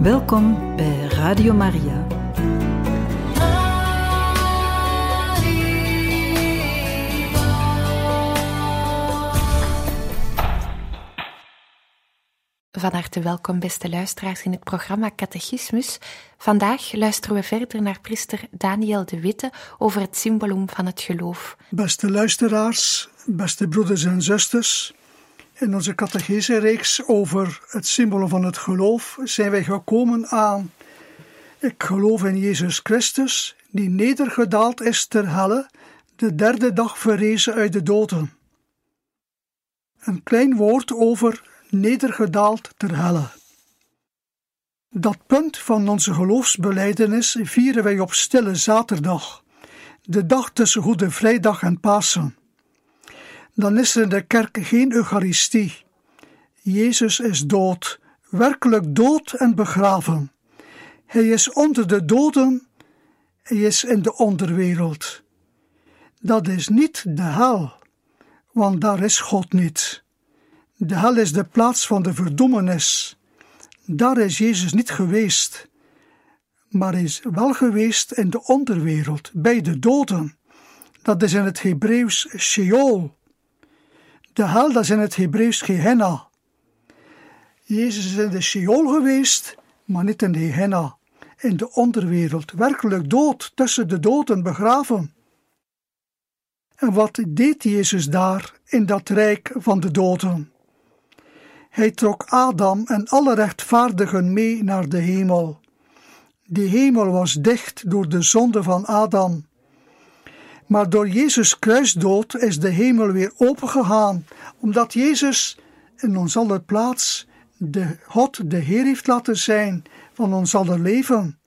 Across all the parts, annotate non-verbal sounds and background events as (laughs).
Welkom bij Radio Maria. Van harte welkom, beste luisteraars, in het programma Catechismus. Vandaag luisteren we verder naar priester Daniel de Witte over het symbolum van het geloof. Beste luisteraars, beste broeders en zusters, in onze catechese-reeks over het symbool van het geloof zijn wij gekomen aan Ik geloof in Jezus Christus, die nedergedaald is ter helle, de derde dag verrezen uit de doden. Een klein woord over nedergedaald ter helle. Dat punt van onze geloofsbeleidenis vieren wij op Stille Zaterdag, de dag tussen Goede Vrijdag en Pasen dan is er in de kerk geen Eucharistie. Jezus is dood, werkelijk dood en begraven. Hij is onder de doden, hij is in de onderwereld. Dat is niet de hel, want daar is God niet. De hel is de plaats van de verdoemenis. Daar is Jezus niet geweest, maar is wel geweest in de onderwereld, bij de doden. Dat is in het Hebreeuws Sheol. De hel, dat is in het Hebreeuws Gehenna. Jezus is in de Sheol geweest, maar niet in de Gehenna, in de onderwereld, werkelijk dood, tussen de doden begraven. En wat deed Jezus daar in dat rijk van de doden? Hij trok Adam en alle rechtvaardigen mee naar de hemel. Die hemel was dicht door de zonde van Adam. Maar door Jezus kruisdood is de hemel weer opengegaan, omdat Jezus in ons aller plaats de God, de Heer heeft laten zijn van ons aller leven.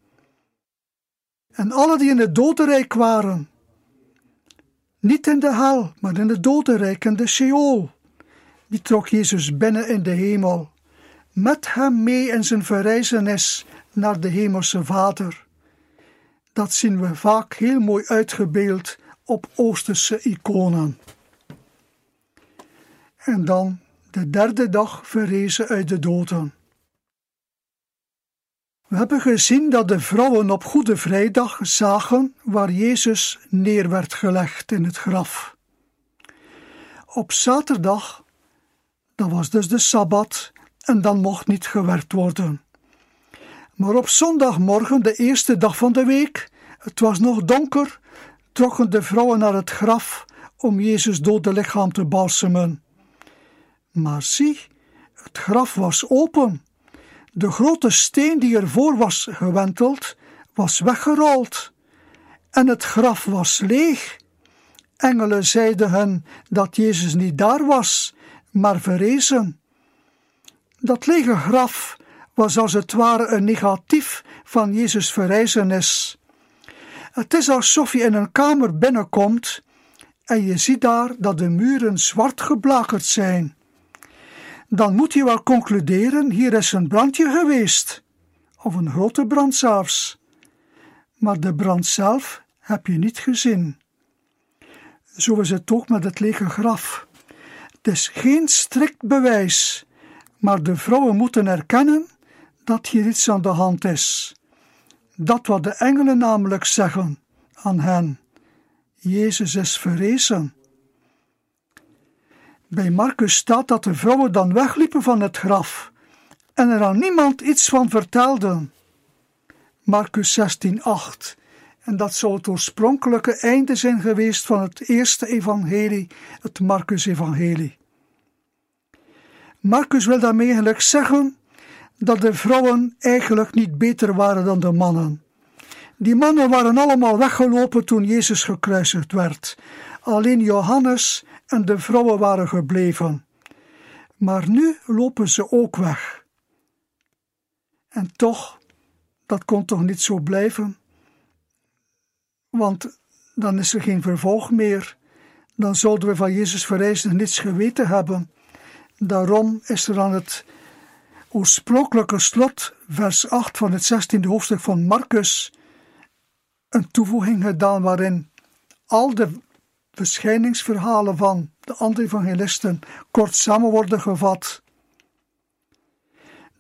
En alle die in het dodenrijk waren, niet in de hel, maar in het dodenrijk, in de Sheol, die trok Jezus binnen in de hemel, met hem mee in zijn verrijzenis naar de hemelse Vader. Dat zien we vaak heel mooi uitgebeeld op Oosterse iconen. En dan de derde dag verrezen uit de doden. We hebben gezien dat de vrouwen op Goede Vrijdag zagen waar Jezus neer werd gelegd in het graf. Op zaterdag, dat was dus de sabbat, en dan mocht niet gewerkt worden. Maar op zondagmorgen, de eerste dag van de week, het was nog donker, trokken de vrouwen naar het graf om Jezus dode lichaam te balsemen. Maar zie, het graf was open. De grote steen die ervoor was gewenteld, was weggerold. En het graf was leeg. Engelen zeiden hen dat Jezus niet daar was, maar verrezen. Dat lege graf was als het ware een negatief van Jezus' verrijzenis. Het is alsof je in een kamer binnenkomt en je ziet daar dat de muren zwart geblakerd zijn. Dan moet je wel concluderen: hier is een brandje geweest, of een grote brand zelfs. Maar de brand zelf heb je niet gezien. Zo is het ook met het lege graf. Het is geen strikt bewijs, maar de vrouwen moeten erkennen dat hier iets aan de hand is dat wat de engelen namelijk zeggen aan hen. Jezus is verrezen. Bij Marcus staat dat de vrouwen dan wegliepen van het graf en er aan niemand iets van vertelden. Marcus 16:8. En dat zou het oorspronkelijke einde zijn geweest van het eerste evangelie, het Marcus-evangelie. Marcus wil daarmee eigenlijk zeggen dat de vrouwen eigenlijk niet beter waren dan de mannen. Die mannen waren allemaal weggelopen toen Jezus gekruisigd werd. Alleen Johannes en de vrouwen waren gebleven. Maar nu lopen ze ook weg. En toch, dat kon toch niet zo blijven? Want dan is er geen vervolg meer. Dan zouden we van Jezus verrijzen niets geweten hebben. Daarom is er aan het oorspronkelijke slot, vers 8 van het 16e hoofdstuk van Marcus, een toevoeging gedaan waarin al de verschijningsverhalen van de andere evangelisten kort samen worden gevat.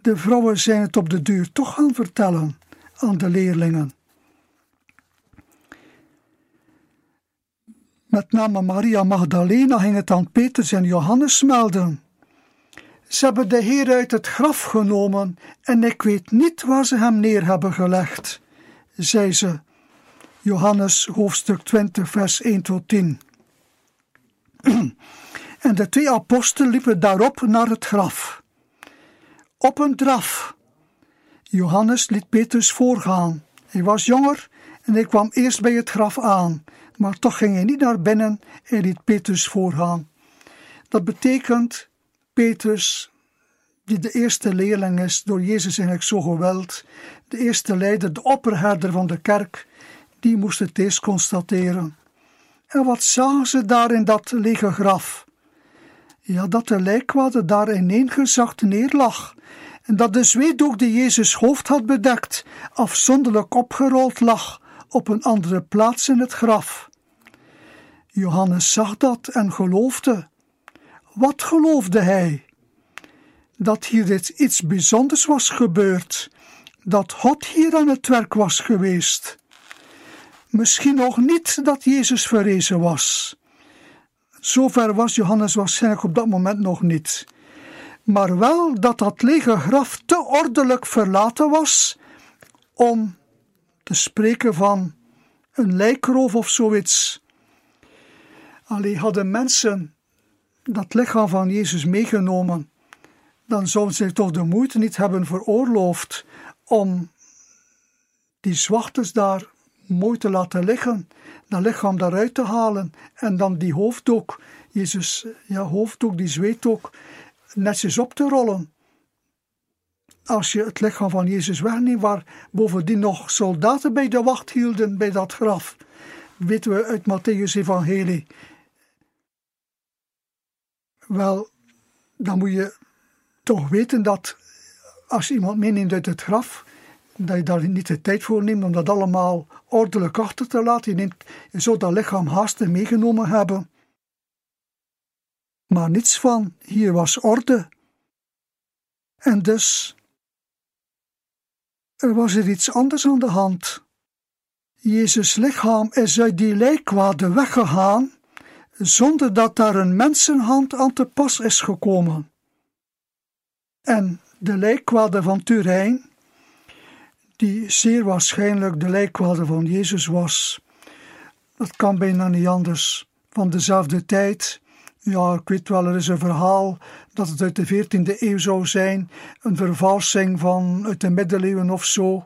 de vrouwen zijn het op de duur toch gaan vertellen aan de leerlingen. Met name Maria Magdalena ging het aan Petrus en Johannes melden. Ze hebben de Heer uit het graf genomen en ik weet niet waar ze hem neer hebben gelegd, zei ze. Johannes hoofdstuk 20, vers 1 tot 10. (clears throat) en de twee apostelen liepen daarop naar het graf. Op een draf. Johannes liet Petrus voorgaan. Hij was jonger en hij kwam eerst bij het graf aan, maar toch ging hij niet naar binnen en liet Petrus voorgaan. Dat betekent Petrus, die de eerste leerling is, door Jezus eigenlijk zo geweld, de eerste leider, de opperherder van de kerk, die moest het eerst constateren. En wat zagen ze daar in dat lege graf? Ja, dat de lijkwade daar ineengezakt neerlag en dat de zweetdoek die Jezus hoofd had bedekt afzonderlijk opgerold lag op een andere plaats in het graf. Johannes zag dat en geloofde. Wat geloofde hij? Dat hier iets bijzonders was gebeurd, dat God hier aan het werk was geweest. Misschien nog niet dat Jezus verrezen was. Zover was Johannes waarschijnlijk op dat moment nog niet. Maar wel dat dat lege graf te ordelijk verlaten was om te spreken van een lijkroof of zoiets. Alleen hadden mensen dat lichaam van Jezus meegenomen, dan zouden ze toch de moeite niet hebben veroorloofd om die zwachters daar mooi te laten liggen, dat lichaam daaruit te halen en dan die hoofddoek, Jezus, ja, hoofddoek, die zweetdoek, netjes op te rollen. Als je het lichaam van Jezus wegneemt, waar bovendien nog soldaten bij de wacht hielden bij dat graf, weten we uit Matthäus Evangelie. Wel, dan moet je toch weten dat als je iemand meeneemt uit het graf, dat je daar niet de tijd voor neemt om dat allemaal ordelijk achter te laten. Je, neemt, zou dat lichaam haast meegenomen hebben. Maar niets van, hier was orde. En dus, er was er iets anders aan de hand. Jezus' lichaam is uit die lijkwade weggegaan, zonder dat daar een mensenhand aan te pas is gekomen. En de lijkwade van Turijn die zeer waarschijnlijk de lijkwade van Jezus was. Dat kan bijna niet anders. Van dezelfde tijd. Ja, ik weet wel, er is een verhaal dat het uit de 14e eeuw zou zijn. Een vervalsing van uit de middeleeuwen of zo.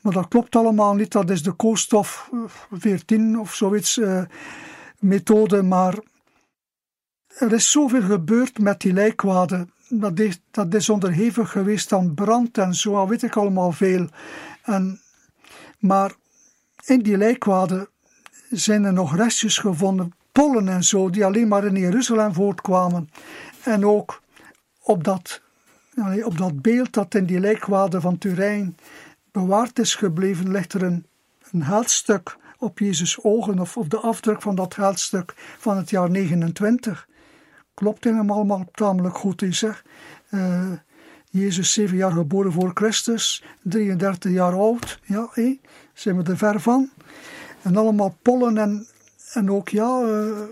Maar dat klopt allemaal niet. Dat is de koolstof 14 of zoiets uh, methode. Maar er is zoveel gebeurd met die lijkwade dat is, dat onderhevig geweest aan brand en zo, al weet ik allemaal veel. En, maar in die lijkwade zijn er nog restjes gevonden, pollen en zo, die alleen maar in Jeruzalem voortkwamen. En ook op dat, op dat beeld dat in die lijkwade van Turijn bewaard is gebleven, ligt er een, een geldstuk op Jezus' ogen, of op de afdruk van dat geldstuk van het jaar 29 klopt helemaal allemaal tamelijk goed is. Zeg. Uh, Jezus zeven jaar geboren voor Christus, 33 jaar oud, ja, hé, zijn we er ver van. En allemaal pollen en, en ook, ja, uh,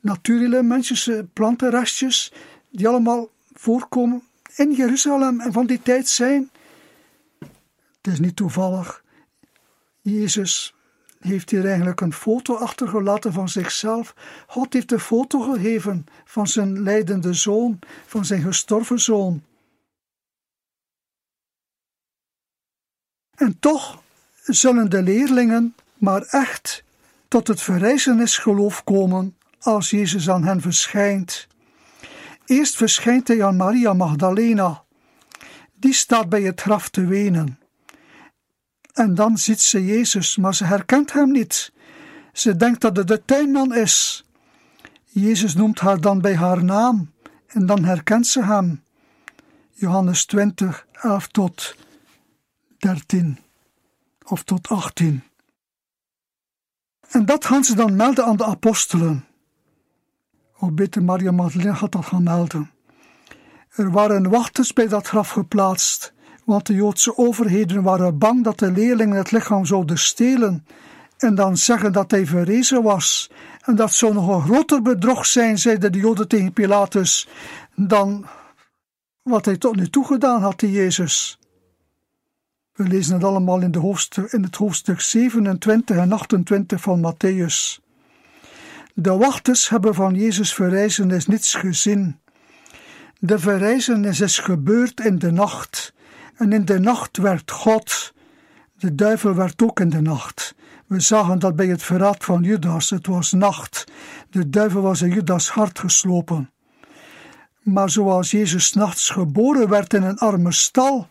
natuurlijke plantenrestjes, die allemaal voorkomen in Jeruzalem en van die tijd zijn. Het is niet toevallig. Jezus heeft hier eigenlijk een foto achtergelaten van zichzelf. God heeft een foto gegeven van zijn lijdende zoon, van zijn gestorven zoon. En toch zullen de leerlingen maar echt tot het verrijzenisgeloof komen als Jezus aan hen verschijnt. Eerst verschijnt hij aan Maria Magdalena. Die staat bij het graf te wenen. En dan ziet ze Jezus, maar ze herkent hem niet. Ze denkt dat het de tuinman is. Jezus noemt haar dan bij haar naam en dan herkent ze hem. Johannes 20, 11 tot 13 of tot 18. En dat gaan ze dan melden aan de apostelen. Of beter Maria Magdalena gaat dat gaan melden. Er waren wachters bij dat graf geplaatst, want de Joodse overheden waren bang dat de leerlingen het lichaam zouden stelen en dan zeggen dat hij verrezen was. En dat zou nog een groter bedrog zijn, zeiden de Joden tegen Pilatus, dan wat hij tot nu toe gedaan had, die Jezus. We lezen het allemaal in, de hoofdstuk, in het hoofdstuk 27 en 28 van Matthäus. De wachters hebben van Jezus verrijzenis niets gezien. De verrijzenis is gebeurd in de nacht. En in de nacht werd God, de duivel werd ook in de nacht. We zagen dat bij het verraad van Judas. Het was nacht. De duivel was in Judas hart geslopen. Maar zoals Jezus nachts geboren werd in een arme stal,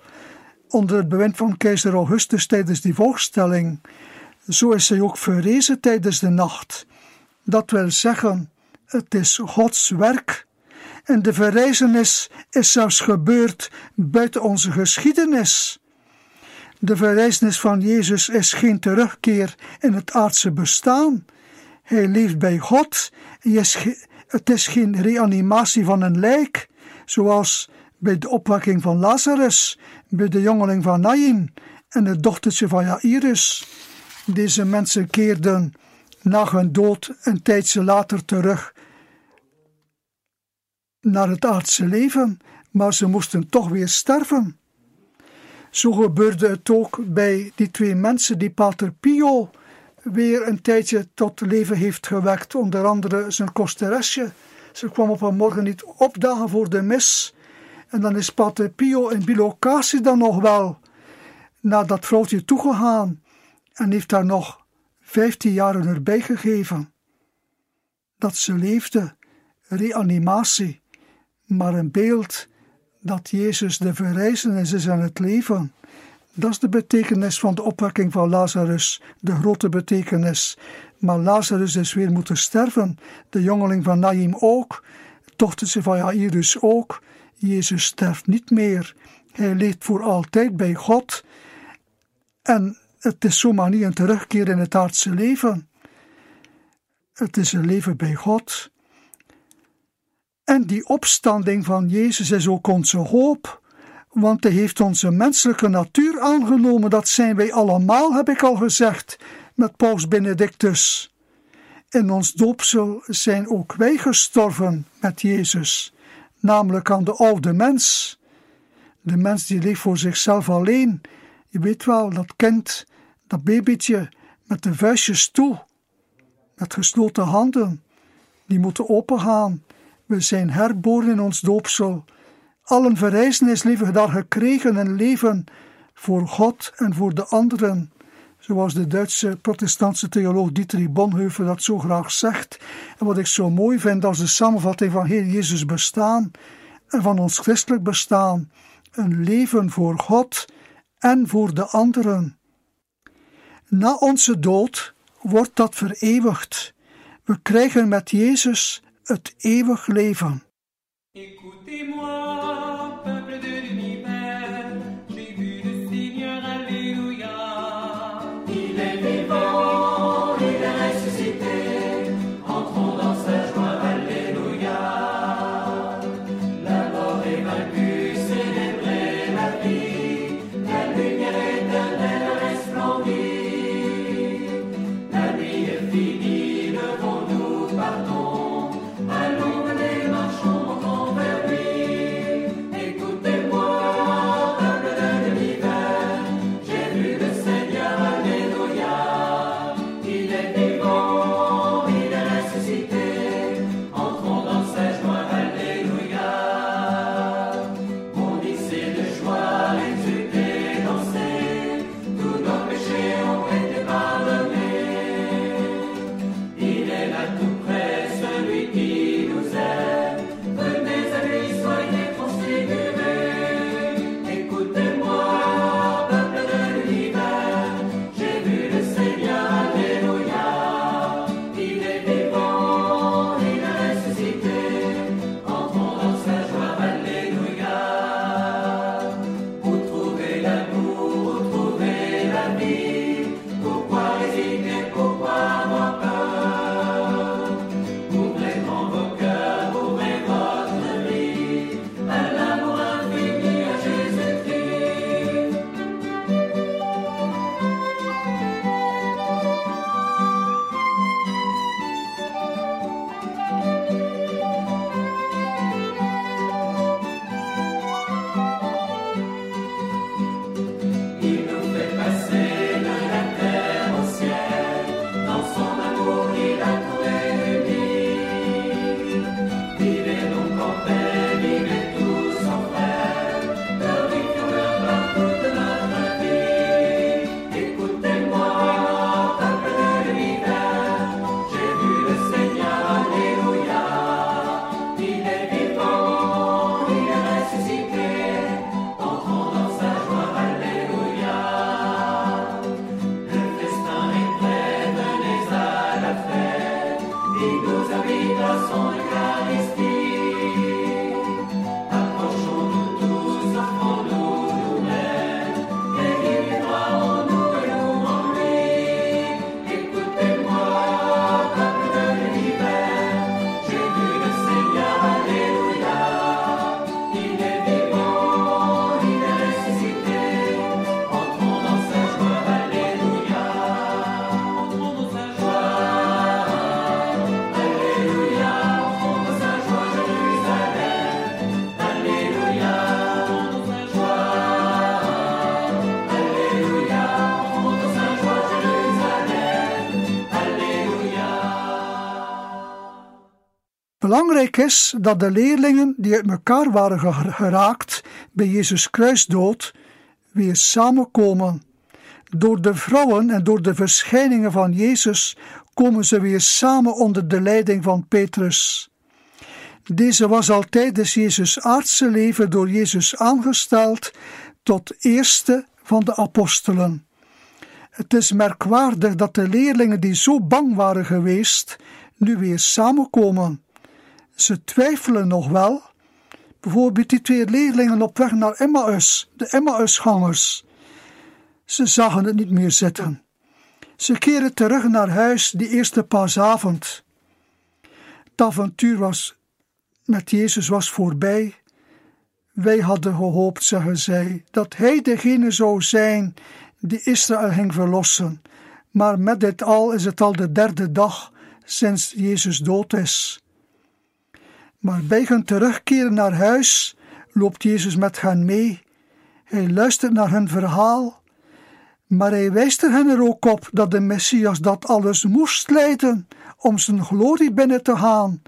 onder het bewind van keizer Augustus tijdens die volkstelling, zo is hij ook verrezen tijdens de nacht. Dat wil zeggen, het is Gods werk. En de verrijzenis is zelfs gebeurd buiten onze geschiedenis. De verrijzenis van Jezus is geen terugkeer in het aardse bestaan. Hij leeft bij God. Het is geen reanimatie van een lijk, zoals bij de opwekking van Lazarus, bij de jongeling van Naim en het dochtertje van Jairus. Deze mensen keerden na hun dood een tijdje later terug naar het aardse leven, maar ze moesten toch weer sterven. Zo gebeurde het ook bij die twee mensen die Pater Pio weer een tijdje tot leven heeft gewekt, onder andere zijn kosteresje. Ze kwam op een morgen niet opdagen voor de mis. En dan is Pater Pio in bilocatie dan nog wel naar dat vrouwtje toegegaan en heeft daar nog vijftien jaren erbij gegeven. Dat ze leefde, reanimatie, maar een beeld dat Jezus de verrijzenis is aan het leven. Dat is de betekenis van de opwekking van Lazarus, de grote betekenis. Maar Lazarus is weer moeten sterven, de jongeling van Naim ook, dochtertje van Jairus ook. Jezus sterft niet meer. Hij leeft voor altijd bij God. En het is zomaar niet een terugkeer in het aardse leven. Het is een leven bij God. En die opstanding van Jezus is ook onze hoop, want hij heeft onze menselijke natuur aangenomen. Dat zijn wij allemaal, heb ik al gezegd, met Paus Benedictus. In ons doopsel zijn ook wij gestorven met Jezus, namelijk aan de oude mens. De mens die leeft voor zichzelf alleen. Je weet wel, dat kind, dat babytje met de vuistjes toe, met gesloten handen, die moeten opengaan we zijn herboren in ons doopsel. Allen verrijzenis leven daar gekregen en leven voor God en voor de anderen. Zoals de Duitse protestantse theoloog Dietrich Bonhoeffer dat zo graag zegt. En wat ik zo mooi vind als de samenvatting van Heer Jezus bestaan en van ons christelijk bestaan. Een leven voor God en voor de anderen. Na onze dood wordt dat vereeuwigd. We krijgen met Jezus het eeuwig leven. Belangrijk is dat de leerlingen die uit elkaar waren geraakt bij Jezus kruisdood weer samenkomen. Door de vrouwen en door de verschijningen van Jezus komen ze weer samen onder de leiding van Petrus. Deze was al tijdens Jezus' aardse leven door Jezus aangesteld tot eerste van de apostelen. Het is merkwaardig dat de leerlingen die zo bang waren geweest, nu weer samenkomen. Ze twijfelen nog wel. Bijvoorbeeld die twee leerlingen op weg naar Emmaus, de Emmausgangers. Ze zagen het niet meer zitten. Ze keren terug naar huis die eerste paasavond. Het avontuur was met Jezus was voorbij. Wij hadden gehoopt, zeggen zij, dat hij degene zou zijn die Israël ging verlossen. Maar met dit al is het al de derde dag sinds Jezus dood is. Maar bij hun terugkeren naar huis loopt Jezus met hen mee. Hij luistert naar hun verhaal, maar hij wijst er hen er ook op dat de Messias dat alles moest lijden om zijn glorie binnen te gaan.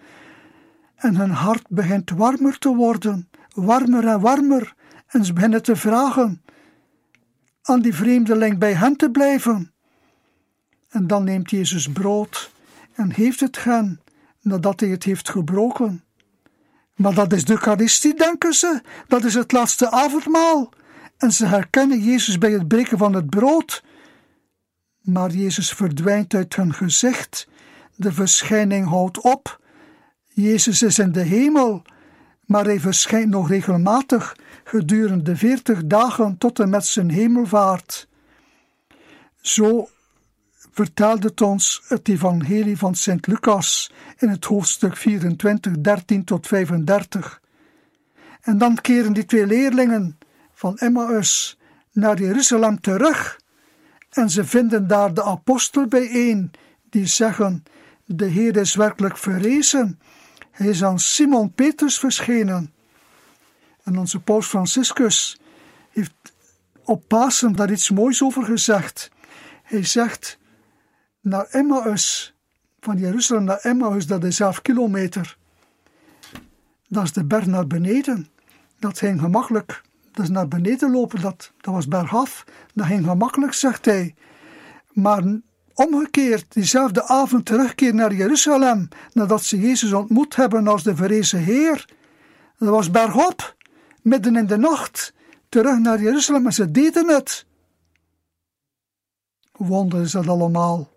En hun hart begint warmer te worden, warmer en warmer, en ze beginnen te vragen aan die vreemdeling bij hen te blijven. En dan neemt Jezus brood en heeft het hen nadat hij het heeft gebroken. Maar dat is de Eucharistie, denken ze. Dat is het laatste avondmaal. En ze herkennen Jezus bij het breken van het brood. Maar Jezus verdwijnt uit hun gezicht. De verschijning houdt op. Jezus is in de hemel, maar hij verschijnt nog regelmatig gedurende veertig dagen tot en met zijn hemelvaart. Zo vertelde het ons het evangelie van Sint Lucas in het hoofdstuk 24, 13 tot 35. En dan keren die twee leerlingen van Emmaus naar Jeruzalem terug en ze vinden daar de apostel bijeen die zeggen, de Heer is werkelijk verrezen, hij is aan Simon Petrus verschenen. En onze paus Franciscus heeft op Pasen daar iets moois over gezegd. Hij zegt, naar Emmaus, van Jeruzalem naar Emmaus, dat is 11 kilometer. Dat is de berg naar beneden. Dat ging gemakkelijk. Dat is naar beneden lopen, dat, dat was bergaf. Dat ging gemakkelijk, zegt hij. Maar omgekeerd, diezelfde avond terugkeer naar Jeruzalem, nadat ze Jezus ontmoet hebben als de verrezen Heer. Dat was bergop, midden in de nacht, terug naar Jeruzalem en ze deden het. Wonder is dat allemaal.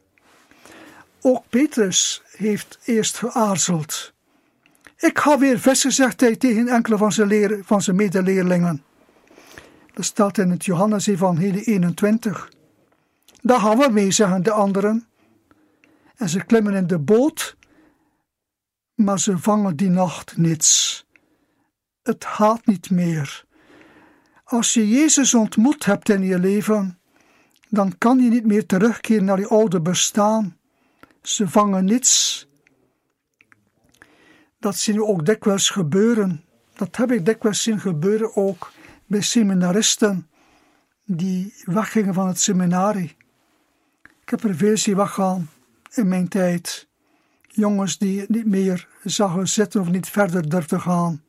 Ook Petrus heeft eerst geaarzeld. Ik ga weer vissen, zegt hij tegen enkele van zijn, leer, van zijn medeleerlingen. Dat staat in het Johannes-evangelie 21. Daar gaan we mee, zeggen de anderen. En ze klimmen in de boot, maar ze vangen die nacht niets. Het gaat niet meer. Als je Jezus ontmoet hebt in je leven, dan kan je niet meer terugkeren naar je oude bestaan. Ze vangen niets. Dat zien we ook dikwijls gebeuren. Dat heb ik dikwijls zien gebeuren ook bij seminaristen die weggingen van het seminarie. Ik heb er veel zien weggaan in mijn tijd. Jongens die niet meer zagen zitten of niet verder durfden gaan.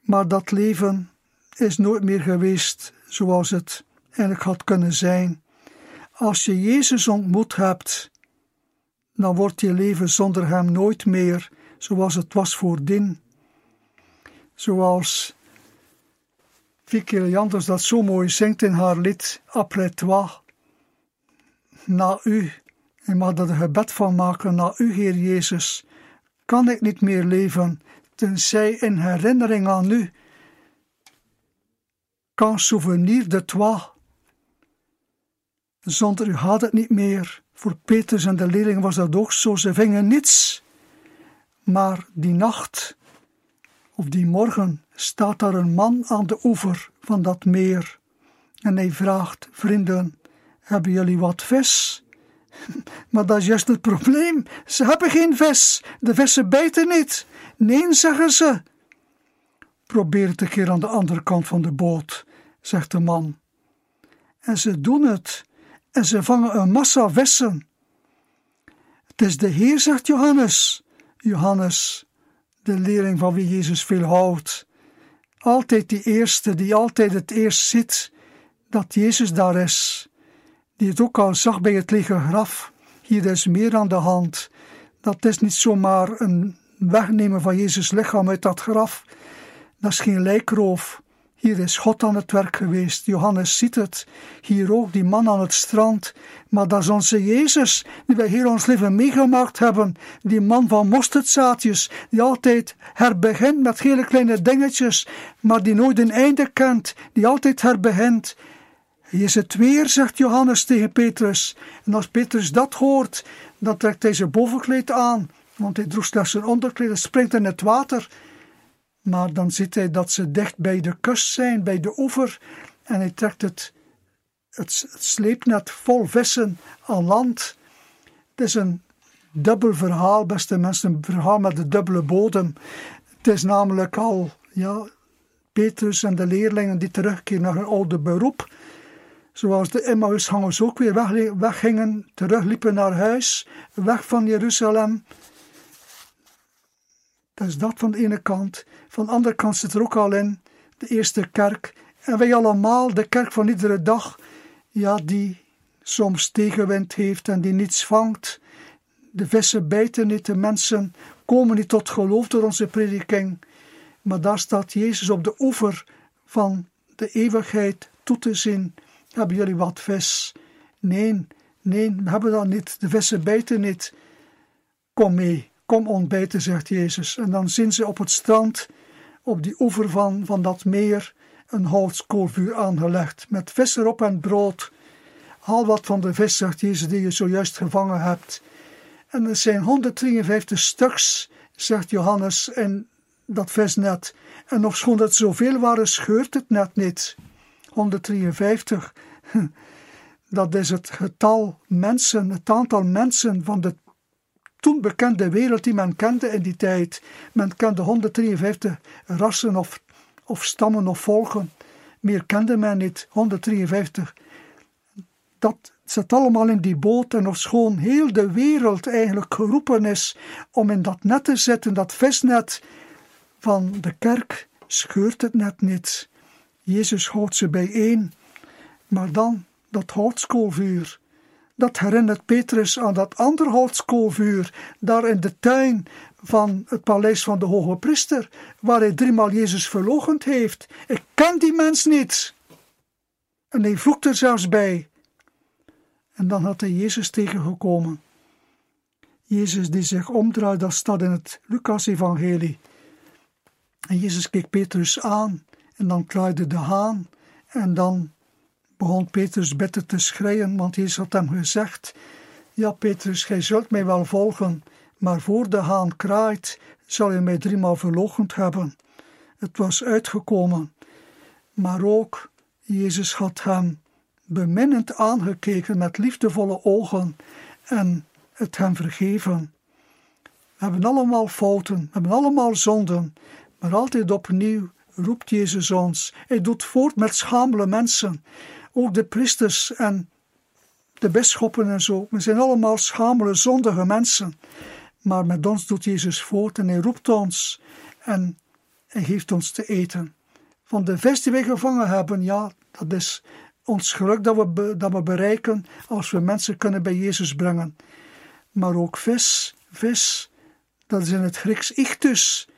Maar dat leven is nooit meer geweest zoals het eigenlijk had kunnen zijn. Als je Jezus ontmoet hebt, dan wordt je leven zonder Hem nooit meer zoals het was voordien. Zoals Vicky Janders dat zo mooi zingt in haar lied Après toi. Na u, en mag er een gebed van maken, na u, Heer Jezus, kan ik niet meer leven, tenzij in herinnering aan u. Kan souvenir de toi. Zonder u had het niet meer. Voor Petrus en de leerlingen was dat ook zo. Ze vingen niets. Maar die nacht, of die morgen, staat daar een man aan de oever van dat meer. En hij vraagt: Vrienden, hebben jullie wat vis? (laughs) Maar dat is juist het probleem. Ze hebben geen vis. De vissen bijten niet. Nee, zeggen ze. Probeer het een keer aan de andere kant van de boot, zegt de man. En ze doen het en ze vangen een massa vissen. Het is de Heer, zegt Johannes. Johannes de leerling van wie Jezus veel houdt. Altijd die eerste, die altijd het eerst ziet dat Jezus daar is. Die het ook al zag bij het lege graf. Hier is meer aan de hand. Dat is niet zomaar een wegnemen van Jezus lichaam uit dat graf. Dat is geen lijkroof. Hier is God aan het werk geweest. Johannes ziet het. Hier ook die man aan het strand. Maar dat is onze Jezus, die wij hier ons leven meegemaakt hebben. Die man van mosterdzaadjes, die altijd herbegint met hele kleine dingetjes, maar die nooit een einde kent, die altijd herbegint. Hij is het weer, zegt Johannes tegen Petrus. En als Petrus dat hoort, dan trekt hij zijn bovenkleed aan, want hij droeg slechts zijn onderkleed springt in het water. Maar dan ziet hij dat ze dicht bij de kust zijn, bij de oever, en hij trekt het, het, sleepnet vol vissen aan land. Het is een dubbel verhaal, beste mensen, een verhaal met een dubbele bodem. Het is namelijk al, ja, Petrus en de leerlingen die terugkeren naar hun oude beroep. Zoals de Emmausgangers ook weer weg, weggingen, terugliepen naar huis, weg van Jeruzalem. Dat is dat van de ene kant. Van de andere kant zit er ook al in de eerste kerk. En wij allemaal, de kerk van iedere dag, ja, die soms tegenwind heeft en die niets vangt. De vissen bijten niet, de mensen komen niet tot geloof door onze prediking. Maar daar staat Jezus op de oever van de eeuwigheid toe te zien. Hebben jullie wat vis? Nee, nee, we hebben dat niet. De vissen bijten niet. Kom mee, kom ontbijten, zegt Jezus. En dan zien ze op het strand, op die oever van, van dat meer, een houtskoolvuur aangelegd, met vis erop en brood. Haal wat van de vis, zegt Jezus, die je zojuist gevangen hebt. En er zijn 153 stuks, zegt Johannes, in dat visnet. En ofschoon het zoveel waren, scheurt het net niet. 153, (laughs) dat is het getal mensen, het aantal mensen van de toen bekende wereld die men kende in die tijd. Men kende 153 rassen of, of stammen of volken. Meer kende men niet, 153. Dat zit allemaal in die boot en ofschoon heel de wereld eigenlijk geroepen is om in dat net te zitten, dat visnet van de kerk, scheurt het net niet. Jezus houdt ze bijeen, maar dan dat houtskoolvuur dat herinnert Petrus aan dat andere houtskoolvuur daar in de tuin van het paleis van de hoge priester, waar hij driemaal Jezus verlogend heeft. Ik ken die mens niet. En hij voegt er zelfs bij. En dan had hij Jezus tegengekomen. Jezus die zich omdraait, dat staat in het Lucas-evangelie. En Jezus keek Petrus aan en dan kraaide de haan en dan begon Petrus bitter te schreien, want Jezus had hem gezegd: Ja, Petrus, gij zult mij wel volgen, maar voor de haan kraait, zal je mij driemaal verloochend hebben. Het was uitgekomen, maar ook Jezus had hem beminnend aangekeken met liefdevolle ogen en het hem vergeven. We hebben allemaal fouten, we hebben allemaal zonden, maar altijd opnieuw roept Jezus ons. Hij doet voort met schamele mensen ook de priesters en de bisschoppen en zo. We zijn allemaal schamele, zondige mensen. Maar met ons doet Jezus voort en hij roept ons en hij geeft ons te eten. Van de vis die wij gevangen hebben, ja, dat is ons geluk dat we, dat we bereiken als we mensen kunnen bij Jezus brengen. Maar ook vis, vis, dat is in het Grieks ichtus.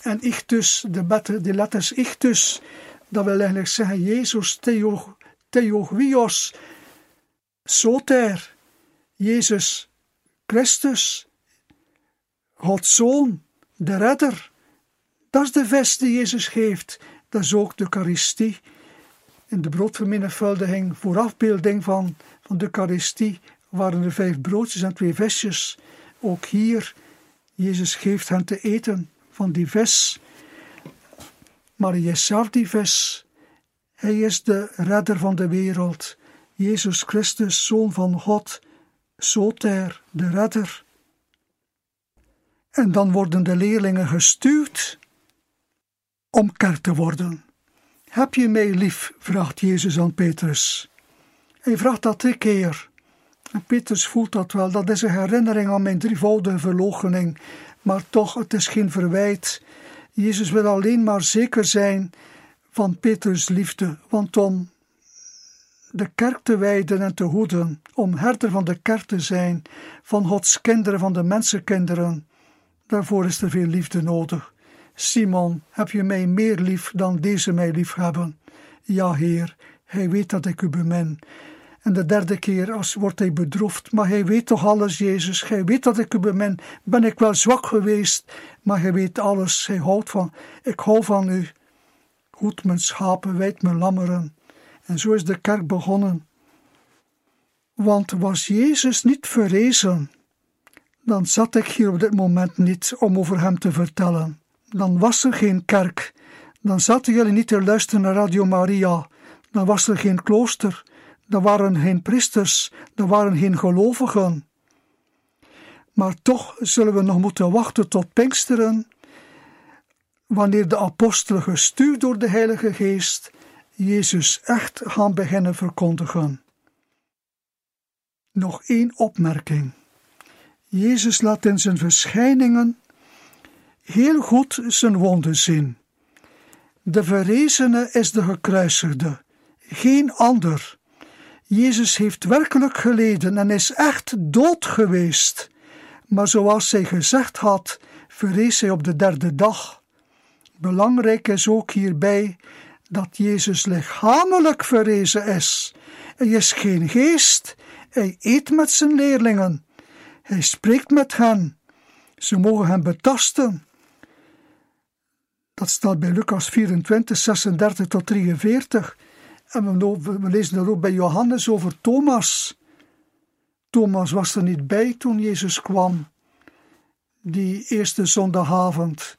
En ichtus, de, letters ichtus, dat wil eigenlijk zeggen Jezus theo, Theogios, Soter, Jezus Christus, Gods Zoon, de Redder. Dat is de vest die Jezus geeft. Dat is ook de Eucharistie. In de broodvermenigvuldiging, voor afbeelding van, van de Eucharistie, waren er vijf broodjes en twee visjes. Ook hier, Jezus geeft hen te eten van die vis. Maar hij zelf die vis. Hij is de redder van de wereld, Jezus Christus, Zoon van God, Soter, de redder. En dan worden de leerlingen gestuurd om kerk te worden. Heb je mij lief? vraagt Jezus aan Petrus. Hij vraagt dat drie keer. En Petrus voelt dat wel. Dat is een herinnering aan mijn drievoudige verloochening. maar toch, het is geen verwijt. Jezus wil alleen maar zeker zijn van Petrus liefde, want om de kerk te wijden en te hoeden, om herder van de kerk te zijn, van Gods kinderen, van de mensenkinderen, daarvoor is er veel liefde nodig. Simon, heb je mij meer lief dan deze mij lief hebben? Ja, Heer, hij weet dat ik u bemin. En de derde keer als wordt hij bedroefd. Maar hij weet toch alles, Jezus. Hij weet dat ik u bemin. Ben ik wel zwak geweest, maar hij weet alles. Hij houdt van, ik hou van u. Hoed mijn schapen, wijd mijn lammeren. En zo is de kerk begonnen. Want was Jezus niet verrezen, dan zat ik hier op dit moment niet om over hem te vertellen. Dan was er geen kerk. Dan zaten jullie niet te luisteren naar Radio Maria. Dan was er geen klooster. Er waren geen priesters. Er waren geen gelovigen. Maar toch zullen we nog moeten wachten tot Pinksteren, wanneer de apostelen gestuurd door de Heilige Geest Jezus echt gaan beginnen verkondigen. Nog één opmerking. Jezus laat in zijn verschijningen heel goed zijn wonden zien. De verrezene is de gekruisigde, geen ander. Jezus heeft werkelijk geleden en is echt dood geweest. Maar zoals hij gezegd had, verrees hij op de derde dag. Belangrijk is ook hierbij dat Jezus lichamelijk verrezen is. Hij is geen geest, hij eet met zijn leerlingen, hij spreekt met hen, ze mogen hem betasten. Dat staat bij Lucas 24, 36 tot 43. En we, lezen er ook bij Johannes over Thomas. Thomas was er niet bij toen Jezus kwam, die eerste zondagavond.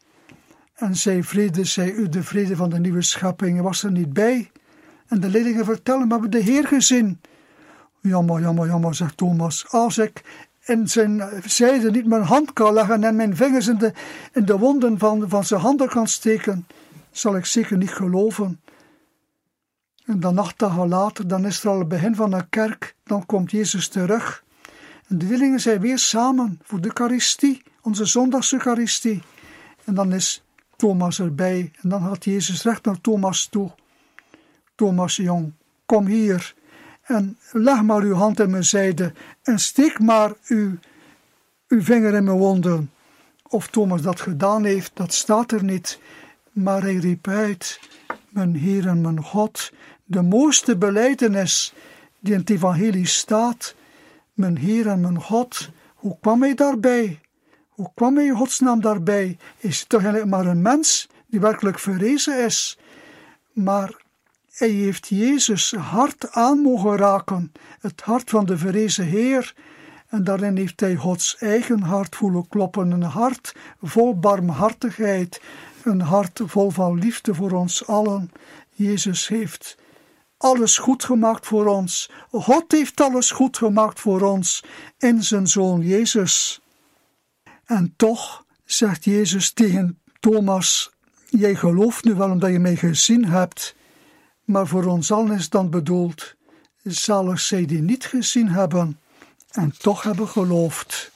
En zei vrede, zei u de vrede van de nieuwe schepping. Was er niet bij. En de leerlingen vertellen, we hebben de Heer gezien. Jammer, jammer, jammer, zegt Thomas. Als ik in zijn zijde niet mijn hand kan leggen en mijn vingers in de, in de wonden van, van zijn handen kan steken, zal ik zeker niet geloven. En dan acht dagen later, dan is er al het begin van een kerk, dan komt Jezus terug. En de leerlingen zijn weer samen voor de Eucharistie, onze zondags-Eucharistie. En dan is Thomas erbij. En dan gaat Jezus recht naar Thomas toe. Thomas, jong, kom hier en leg maar uw hand in mijn zijde en steek maar uw, uw vinger in mijn wonden. Of Thomas dat gedaan heeft, dat staat er niet. Maar hij riep uit, mijn Heer en mijn God, de mooiste beleidenis die in het evangelie staat. Mijn Heer en mijn God, hoe kwam hij daarbij? Hoe kwam hij in godsnaam daarbij? Is hij toch eigenlijk maar een mens die werkelijk verrezen is? Maar hij heeft Jezus hart aan mogen raken, het hart van de verrezen Heer. En daarin heeft hij Gods eigen hart voelen kloppen, een hart vol barmhartigheid, een hart vol van liefde voor ons allen. Jezus heeft alles goed gemaakt voor ons. God heeft alles goed gemaakt voor ons in zijn Zoon Jezus. En toch zegt Jezus tegen Thomas: Jij gelooft nu wel omdat je mij gezien hebt, maar voor ons allen is dan bedoeld: zalig zij die niet gezien hebben en toch hebben geloofd.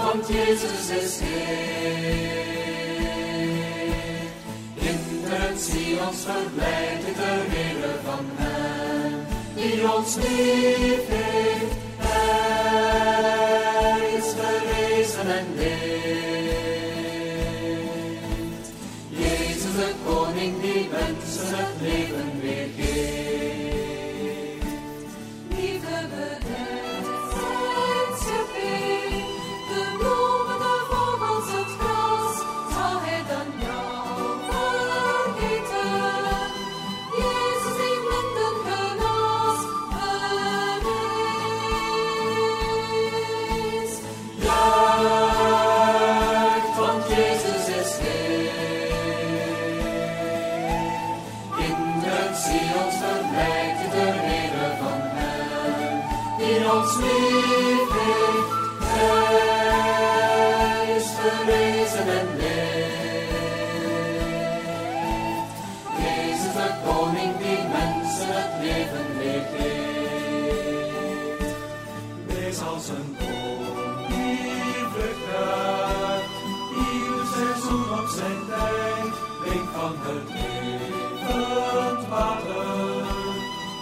Juich, Jezus is Heer. Van Hem, die ons lief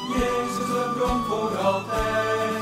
Jezus de bron voor altijd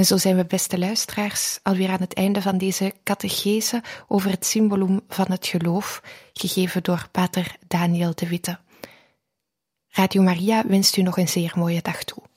En zo zijn we, beste luisteraars, alweer aan het einde van deze catechese over het symbolum van het geloof, gegeven door pater Daniel de Witte. Radio Maria wenst u nog een zeer mooie dag toe.